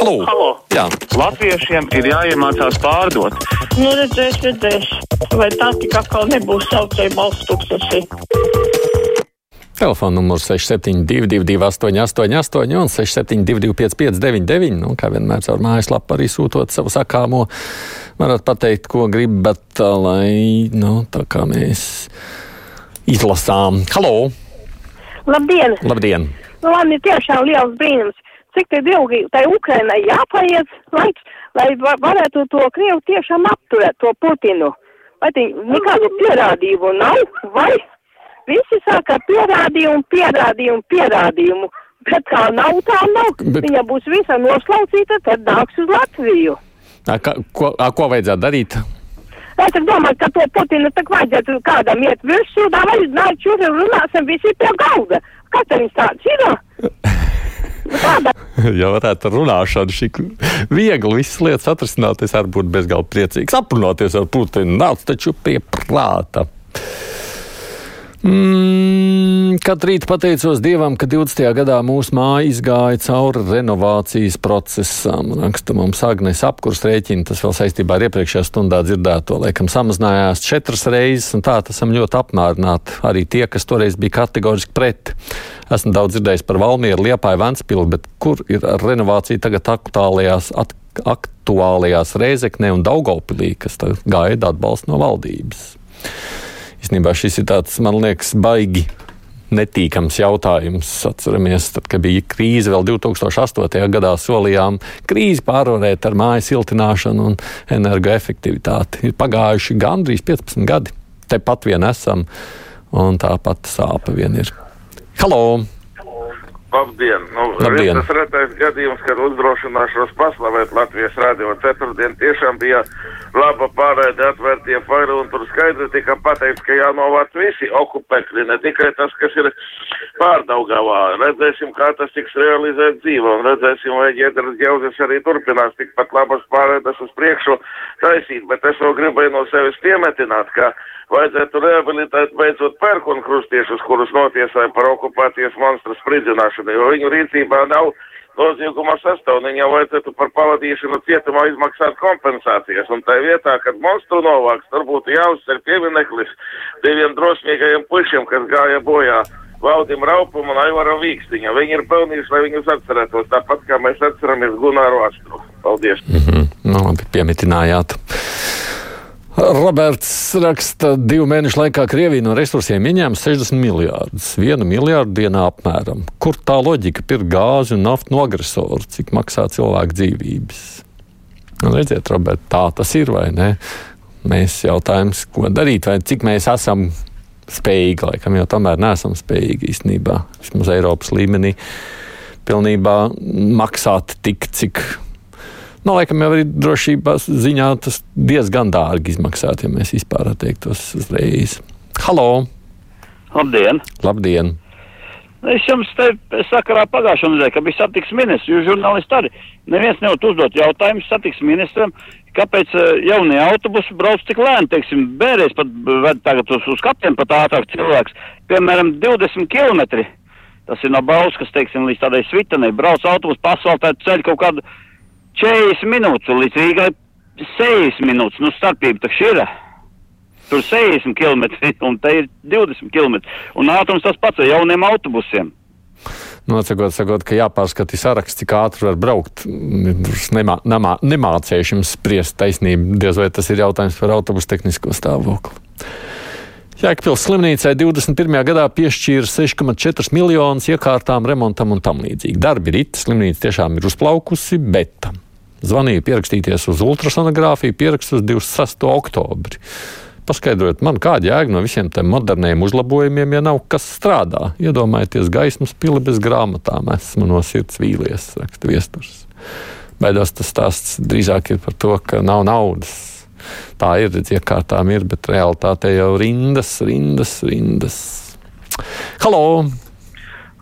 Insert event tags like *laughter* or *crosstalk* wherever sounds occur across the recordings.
Halo! Halo. Jā, Latviešiem ir jāiemācās pārdot. Nu, redzēs, redzēs. Vai tā tik atkal nebūs saucēja balsts tūkstoši? telefona numurs 6722, 888, un 672, 559, nu, kā vienmēr caur mājaslapu arī sūtot savu sakāmo. Varat pateikt, ko gribat, lai, nu, tā kā mēs izlasām. Halo! Labdien! Labdien! Nu, man ir tiešām liels brīnums, cik tad ilgi tai Ukrainai jāpaiet laiks, lai va- varētu to Krievu tiešām apturēt, to Putinu. Vai tī nekādu pierādījumu nav, vai visi saka pierādījumu, pierādījumu, pierādījumu, bet kā nav, tā nav. Bet-. Viņa būs visa noslaucīta, tad nāks uz Latviju. A, ka, ko, a, ko vajadzētu darīt? Es domāju, ka to Putinu tak vajadzētu kādam iet virsū, tā vai nāc šur un runāsim visi pie galda. Kas viņš tāds ir? *laughs* *laughs* Ja varētu ar runāšanu šī viegli visas lietas atrisināt, es arī būtu bezgalīgi priecīgs. Aprunāties ar Putinu nāc taču pie prāta. Mm, Katru rītu pateicos Dievam, ka 20. gadā mūsu māja izgāja cauri renovācijas procesam. Raksta mums Agnēs apkurs rēķina, tas vēl saistībā ar iepriekšējā stundā dzirdēto, laikam samazinājās četras reizes, un tā esam ļoti apmērināti. Arī tie, kas toreiz bija kategoriski pret. Esmu daudz dzirdējis par Valmieru, Liepāju, Ventspilu, bet kur ir ar renovāciju tagad aktuālajās, at, aktuālajās Rēzeknē un Daugavpilī, kas gaida atbalstu no valdības? Īstenībā šis ir tāds, man liekas, baigi netīkams jautājums. Atceramies, tad, kad bija krīze vēl 2008. gadā, solījām krīzi pārvarēt ar māju siltināšanu un energoefektivitāti. Ir pagājuši gandrīz 15 gadi. Tepat vien esam, un tāpat sāpe vien ir. Halo! Labdien! Nu, Labdien. Tas retais gadījums, kad uzdrošināšos paslavēt Latvijas radio ceturtdien, tiešām bija laba pārēde atvērtie faili, un tur skaidri tika pateikts, ka jānovāc visi okupekļi, ne tikai tas, kas ir pārdaugavā. Redzēsim, kā tas tiks realizēt dzīvē, un redzēsim, vai ģedras ģeuzes arī turpinās tikpat labas pārēdes uz priekšu taisīt, bet es vēl gribēju no sevis piemetināt, ka vajadzētu rehabilitēt beidzot pērkonu krustiešus, kurus notiesāja par okupācijas monstru spridzināšanu, jo viņu rīcībā nav nozieguma sastāv, viņam vajadzētu par pavadīšanu cietumā izmaksāt kompensācijas, un tā vietā, kad monstru novāks, tur būtu jāuzcer piemineklis diviem drosmīgajiem pušiem, kas gāja bojā. Valdim Raupam un Aivaram Vīkstiņam. Viņi ir pelnījuši, lai viņus atcerētos, tāpat kā mēs atceramies Gunāru Astru. Paldies! Nu, labi, piemitinājāt. Roberts raksta, divu mēnešu laikā Krievija no resursiem ieņēma 60 miljārdus, vienu miljārdu dienā apmēram. Kur tā loģika pirkt gāzi un naftu no agresora, cik maksā cilvēku dzīvības? Un redziet, Robert, tā tas ir vai ne? Mēs jautājums, ko darīt, vai cik mēs esam spējīgi, laikam jau tomēr neesam spējīgi īstenībā, vismaz Eiropas līmenī, pilnībā maksāt tik, cik Nu, laikam jau arī drošības ziņā tas diezgan dārgi izmaksāt, ja mēs vispār atteiktos uzreiz. Halo! Labdien! Labdien! Es jums te sakarā pagājušajā nedēļā, kad bija satiksmes ministrs, jūs žurnālisti arī. Neviens nevar uzdot jautājumu satiksmes ministram, kāpēc uh, jaunie autobusi brauc tik lēni, teiksim, bērēs pat ved tagad uz, uz kapiem pat ātrāk cilvēks. Piemēram, 20 km. Tas ir no Bauskas, teiksim, līdz tādai svitenei. Brauc autobus pasaultēt ceļu kaut kādu 40 minūtes, un līdz Rīgai 60 minūtes. Nu, starpība taču ir. Tur 60 km, *laughs* un te ir 20 km. Un ātrums tas pats ar jauniem autobusiem. Nocakot, sakot, ka jāpārskata saraksts, cik ātri var braukt. Nemā, nemā, nemācīšu jums spriest taisnību. Diez vai tas ir jautājums par autobusu tehnisko stāvokli. Jēkpils slimnīcai 21. gadā piešķīra 6,4 miljonus iekārtām, remontam un tam līdzīgi. Darbi ir it, slimnīca tiešām ir uzplaukusi, bet zvanīja pierakstīties uz ultrasonogrāfiju, pierakst uz 26. oktobri. Paskaidrojiet man, kāda jēga no visiem tiem moderniem uzlabojumiem, ja nav kas strādā. Iedomājieties, gaismas pili bez grāmatām, esmu no sirds vīlies, raksta viesturs. Baidos tas stāsts drīzāk ir par to, ka nav naudas. Tā ir, iekārtām ir, bet realitātē jau rindas, rindas, rindas. Halo!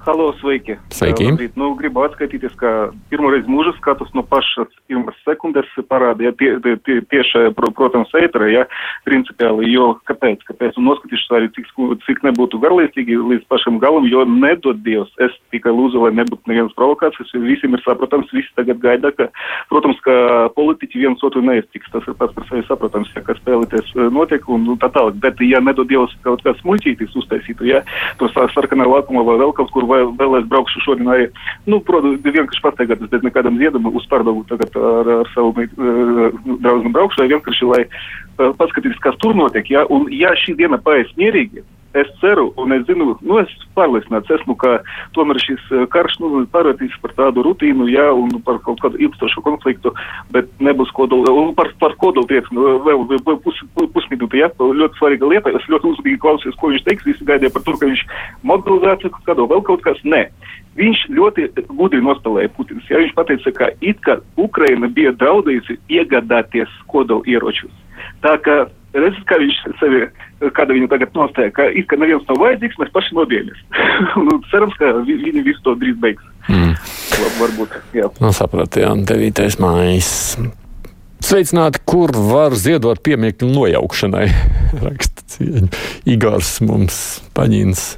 Halo, sveiki! Sveiki. Labrīt. Nu, gribu atskaitīties, ka pirmoreiz mūža skatus no pašas pirmās sekundes parādīja tie, tie, tie, tieši, pro- protams, ēterē, ja, principiāli, jo kāpēc, kāpēc, un noskatīšos arī, cik, sku- cik nebūtu garlaicīgi līdz pašam galam, jo nedod Dievs, es tikai lūdzu, lai nebūtu nevienas provokācijas, jo visiem ir saprotams, visi tagad gaida, ka, protams, ka politiķi viens otru neiztiks, tas ir pats par sevi saprotams, ja, ka spēlēties eh, notiek un, un tā tālāk, bet, ja nedod Dievs kaut kāds muļķītis uztaisītu, ja, to sā- sarkanā lakumā vai vēl kaut kur, vai vēl es braukšu šodien arī, nu, protams, vienkārši pastaigāties bez nekādam ziedam uz pārdavu tagad ar, ar savu eh, draugu braukšu, vai vienkārši, lai eh, paskatīties, kas tur notiek, ja, un ja šī diena paies mierīgi, es ceru, un es zinu, nu, es pārliecināts esmu, ka tomēr šis eh, karš, nu, pārvērtīs par tādu rutīnu, jā, un par kaut kādu ilgstošu konfliktu, bet nebūs kodola, un par, par kodola tieksmi, vēl, vēl, vēl pus, pusminūte, jā, ļoti svarīga lieta, es ļoti uzmanīgi klausījos, ko viņš teiks, visi gaidīja par to, ka viņš mobilizāciju kaut kādu, vēl kaut kas, nē. Viņš ļoti gudri nospēlēja Putins. Ja viņš pateica, ka it kā Ukraina bija draudējusi iegādāties kodola ieročus. Tā kā redzat, kā viņš sevi, kāda viņa tagad nostāja, ka it kā neviens nav vajadzīgs, mēs paši nobiemies. nu, cerams, ka vi, viņi visu to drīz beigs. Mm. Var- Varbūt, jā. Nu, sapratījām, 9. mājas. Sveicināti, kur var ziedot pieminiektu nojaukšanai. *laughs* Raksta. Igors mums paņīns.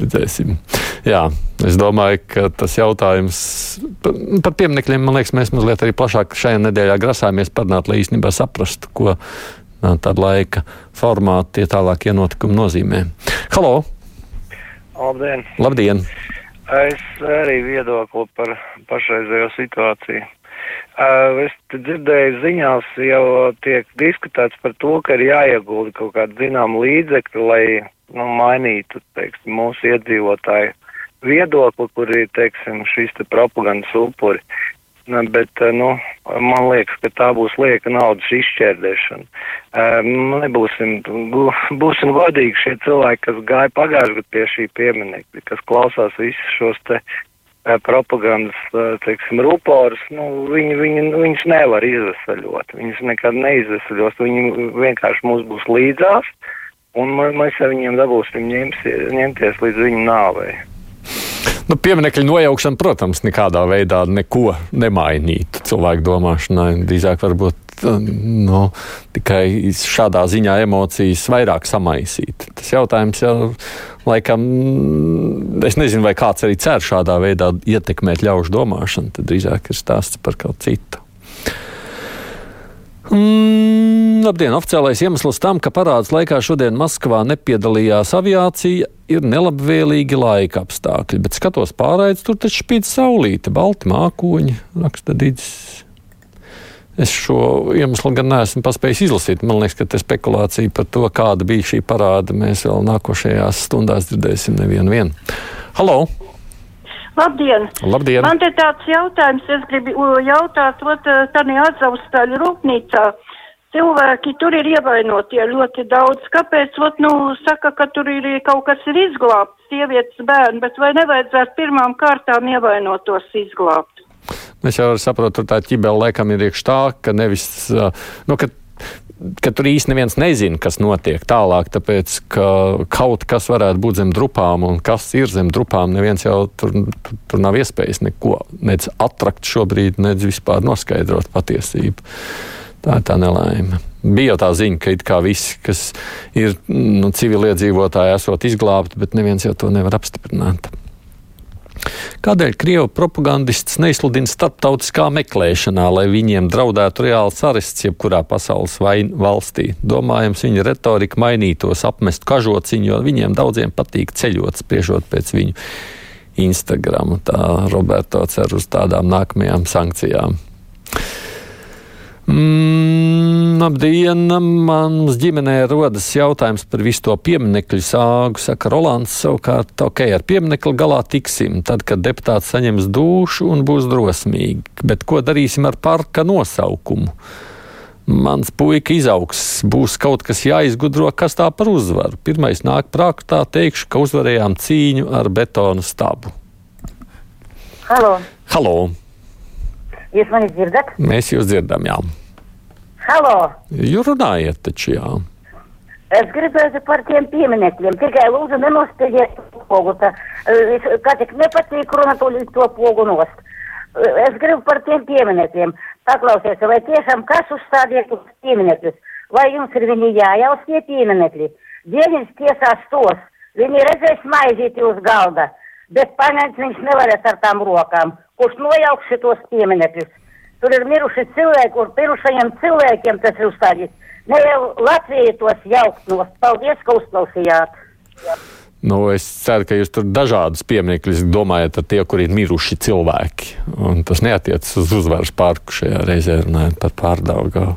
Redzēsim. Jā, es domāju, ka tas jautājums par, par pieminekļiem, man liekas, mēs mazliet arī plašāk šajā nedēļā grasāmies parunāt, lai īstenībā saprastu, ko tāda laika formāta tie tālākie notikumi nozīmē. Halo! Labdien! Labdien! Es arī viedokli par pašreizējo situāciju. Es dzirdēju ziņās, jau tiek diskutēts par to, ka ir jāiegulda kaut kāda zinām līdzekļa, lai nu, mainītu teiksim, mūsu iedzīvotāju viedokli, kur ir teiksim, šīs te propagandas upuri. Bet, nu, man liekas, ka tā būs lieka naudas izšķērdēšana. Um, nebūsim, būsim godīgi šie cilvēki, kas gāja pagājušajā gadā pie šī pieminekļa, kas klausās visus šos te eh, propagandas, eh, teiksim, ruporus, nu, viņi, viņi, viņus nevar izvesaļot. Viņus nekad neizvesaļos. Viņi vienkārši mums būs līdzās, un mēs ar viņiem dabūsim ņems, ņemties līdz viņu nāvei. Nu, Pieminekļu nojaukšana, protams, nekādā veidā neko nemainītu cilvēku domāšanai. Drīzāk varbūt nu, tikai šādā ziņā emocijas vairāk samaisīt. Tas jautājums jau laikam, es nezinu, vai kāds arī cer šādā veidā ietekmēt ļaužu domāšanu. Tad drīzāk ir stāsts par kaut citu. Mm, labdien! Oficiālais iemesls tam, ka parāds laikā šodien Maskavā nepiedalījās aviācija, ir nelabvēlīgi laika apstākļi. Bet skatos pārējais, tur taču spīd saulīte, balti mākoņi, raksta Dīdis. Es šo iemeslu gan neesmu paspējis izlasīt. Man liekas, ka te spekulācija par to, kāda bija šī parāda, mēs vēl nākošajās stundās dzirdēsim nevienu. Vien. Halo! Labdien! Labdien! Man te tāds jautājums, es gribu uh, jautāt, ot, uh, tādā atzaustaļu rūpnīcā. Cilvēki tur ir ievainotie ļoti daudz. Kāpēc, ot, nu, saka, ka tur ir kaut kas ir izglābts, sievietes bērni, bet vai nevajadzētu pirmām kārtām ievainotos izglābt? Es jau saprotu, tur tā ķibela laikam ir iekš tā, ka nevis, nu, ka, ka tur īsti neviens nezina, kas notiek tālāk, tāpēc, ka kaut kas varētu būt zem drupām, un kas ir zem drupām, neviens jau tur, tur, tur nav iespējas neko nec atrakt šobrīd, nec vispār noskaidrot patiesību. Tā ir tā nelaime. Bija jau tā ziņa, ka it kā visi, kas ir nu, civiliedzīvotāji, esot izglābti, bet neviens jau to nevar apstiprināt. Kādēļ Krievijas propagandists neizsludina starptautiskā meklēšanā, lai viņiem draudētu reāls arests jebkurā pasaules valstī? Domājams, viņa retorika mainītos, apmest kažociņu, jo viņiem daudziem patīk ceļot, spriežot pēc viņu Instagram. Tā Roberto cer uz tādām nākamajām sankcijām. Mm, labdien! Mans ģimenē rodas jautājums par visu to pieminiektu sāgu. Saka, Rolands savukārt, ok, ar pieminiektu galā tiksim, tad, kad deputāts saņems dušu un būs drosmīgi. Bet ko darīsim ar parka nosaukumu? Mans puika izaugs, būs kaut kas jāizgudro, kas tā par uzvaru. Pirmais nāk prātā, teikšu, ka uzvarējām cīņu ar betonu stabu. Halo, Halo! jūs mani dzirdat? Mēs jūs dzirdam, jā. Halo, Jūs runājat taču, jā. Es gribētu par tiem pieminekļiem, tikai lūdzu nenospējiet pogu, tā, es, kā tik nepatīk runāt to, to pogu nost. Es gribu par tiem pieminekļiem. Paklausies, vai tiešām kas uzstādīja tos pieminekļus? Vai jums ir viņi jājaus tie pieminekļi? Dieviņš tiesās tos, viņi redzēs maizīti uz galda, bet paņemt viņš nevarēs ar tām rokām, kurš nojauks šitos pieminekļus. Tur ir miruši cilvēki, kur mirušajiem cilvēkiem tas ir uzstādīts. Ne jau Latvija tos jaukt no. Paldies, ka uzklausījāt. Nu, es ceru, ka jūs tur dažādus pieminekļus domājat ar tie, kur ir miruši cilvēki. Un tas neatiecas uz uzvaras parku šajā reizē runājot par pārdaugavu.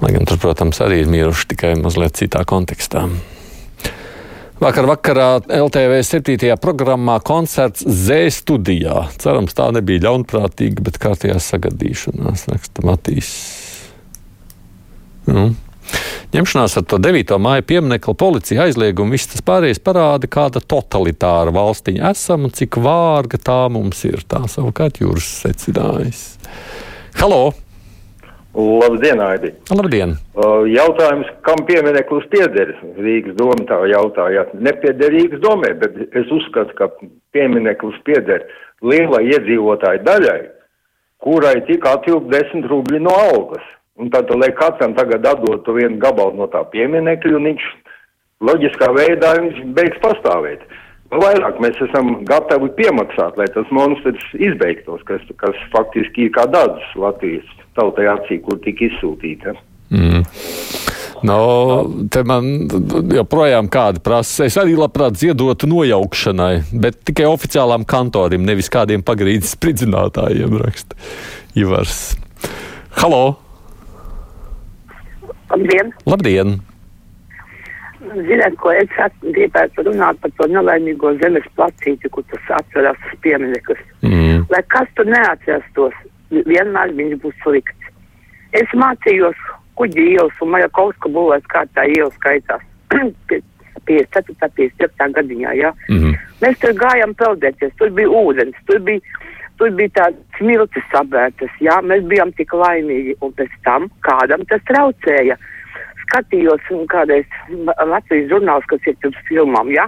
Lai gan tur, protams, arī ir miruši tikai mazliet citā kontekstā. Vakar vakarā LTV 7. programmā koncerts Z studijā. Cerams, tā nebija ļaunprātīga, bet kārtējā sagadīšanās, raksta Matīs. Nu. Ņemšanās ar to 9. māju pieminiektu policija aizliegumu, viss tas pārējais parāda, kāda totalitāra valstiņa esam un cik vārga tā mums ir. Tā savukārt jūras secinājis. Halo! Labdien, Aidi! Labdien! Uh, jautājums, kam piemineklis pieder? Rīgas doma tā jautājāt. Nepieder Rīgas domē, bet es uzskatu, ka piemineklis pieder lielai iedzīvotāju daļai, kurai tika atvilkt desmit rubļi no algas. Un tad, lai katram tagad atdot vienu gabalu no tā pieminekļa, un viņš loģiskā veidā viņš beigs pastāvēt. Vēl vairāk mēs esam gatavi piemaksāt, lai tas monstrs izbeigtos, kas, kas faktiski ir kā dādas Latvijas tautai acī, kur tika izsūtīta. Mm. No, te man joprojām kāda prasa. Es arī labprāt ziedotu nojaukšanai, bet tikai oficiālām kantorim, nevis kādiem pagrīdes spridzinātājiem, raksta Ivars. Halo! Labdien! Labdien! Ziniet, ko es gribētu runāt par to nelaimīgo zemes placīti, kur tas atceras tas piemineklis. Mm. Lai kas tur neatcerastos, vienmēr viņš būs slikts. Es mācījos kuģi ielas un Majakovska būvēs kā tā ielas skaitās. *clears throat* 54. 55. gadiņā, jā. Mm -hmm. Mēs tur gājām peldēties, tur bija ūdens, tur bija, tur bija tādas smiltis sabērtas, jā, mēs bijām tik laimīgi, un pēc tam kādam tas traucēja. Skatījos kādreiz Latvijas žurnāls, kas ir pirms filmām, jā,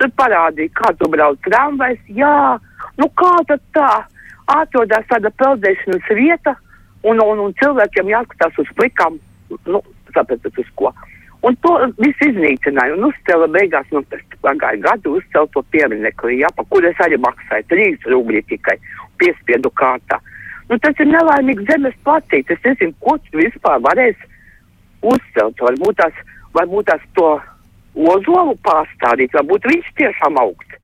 tur parādīja, kā tu brauc tramvajs, jā, nu kā tad tā, atrodās tāda peldēšanas vieta, un, un, un cilvēkiem jāskatās uz plikām, nu, saprotat, uz ko. Un to viss iznīcināja. Un uzcēla beigās, nu, tas pagāja gadu, uzcēla to pieminekli, jā, pa kur es arī maksāju, trīs rubļi tikai piespiedu kārtā. Nu, tas ir nelaimīgs zemes placīts. Es nezinu, ko tu vispār varēs uzcelt. Varbūt tās, varbūt tās to ozolu pārstādīt, varbūt viņš tiešām augsts.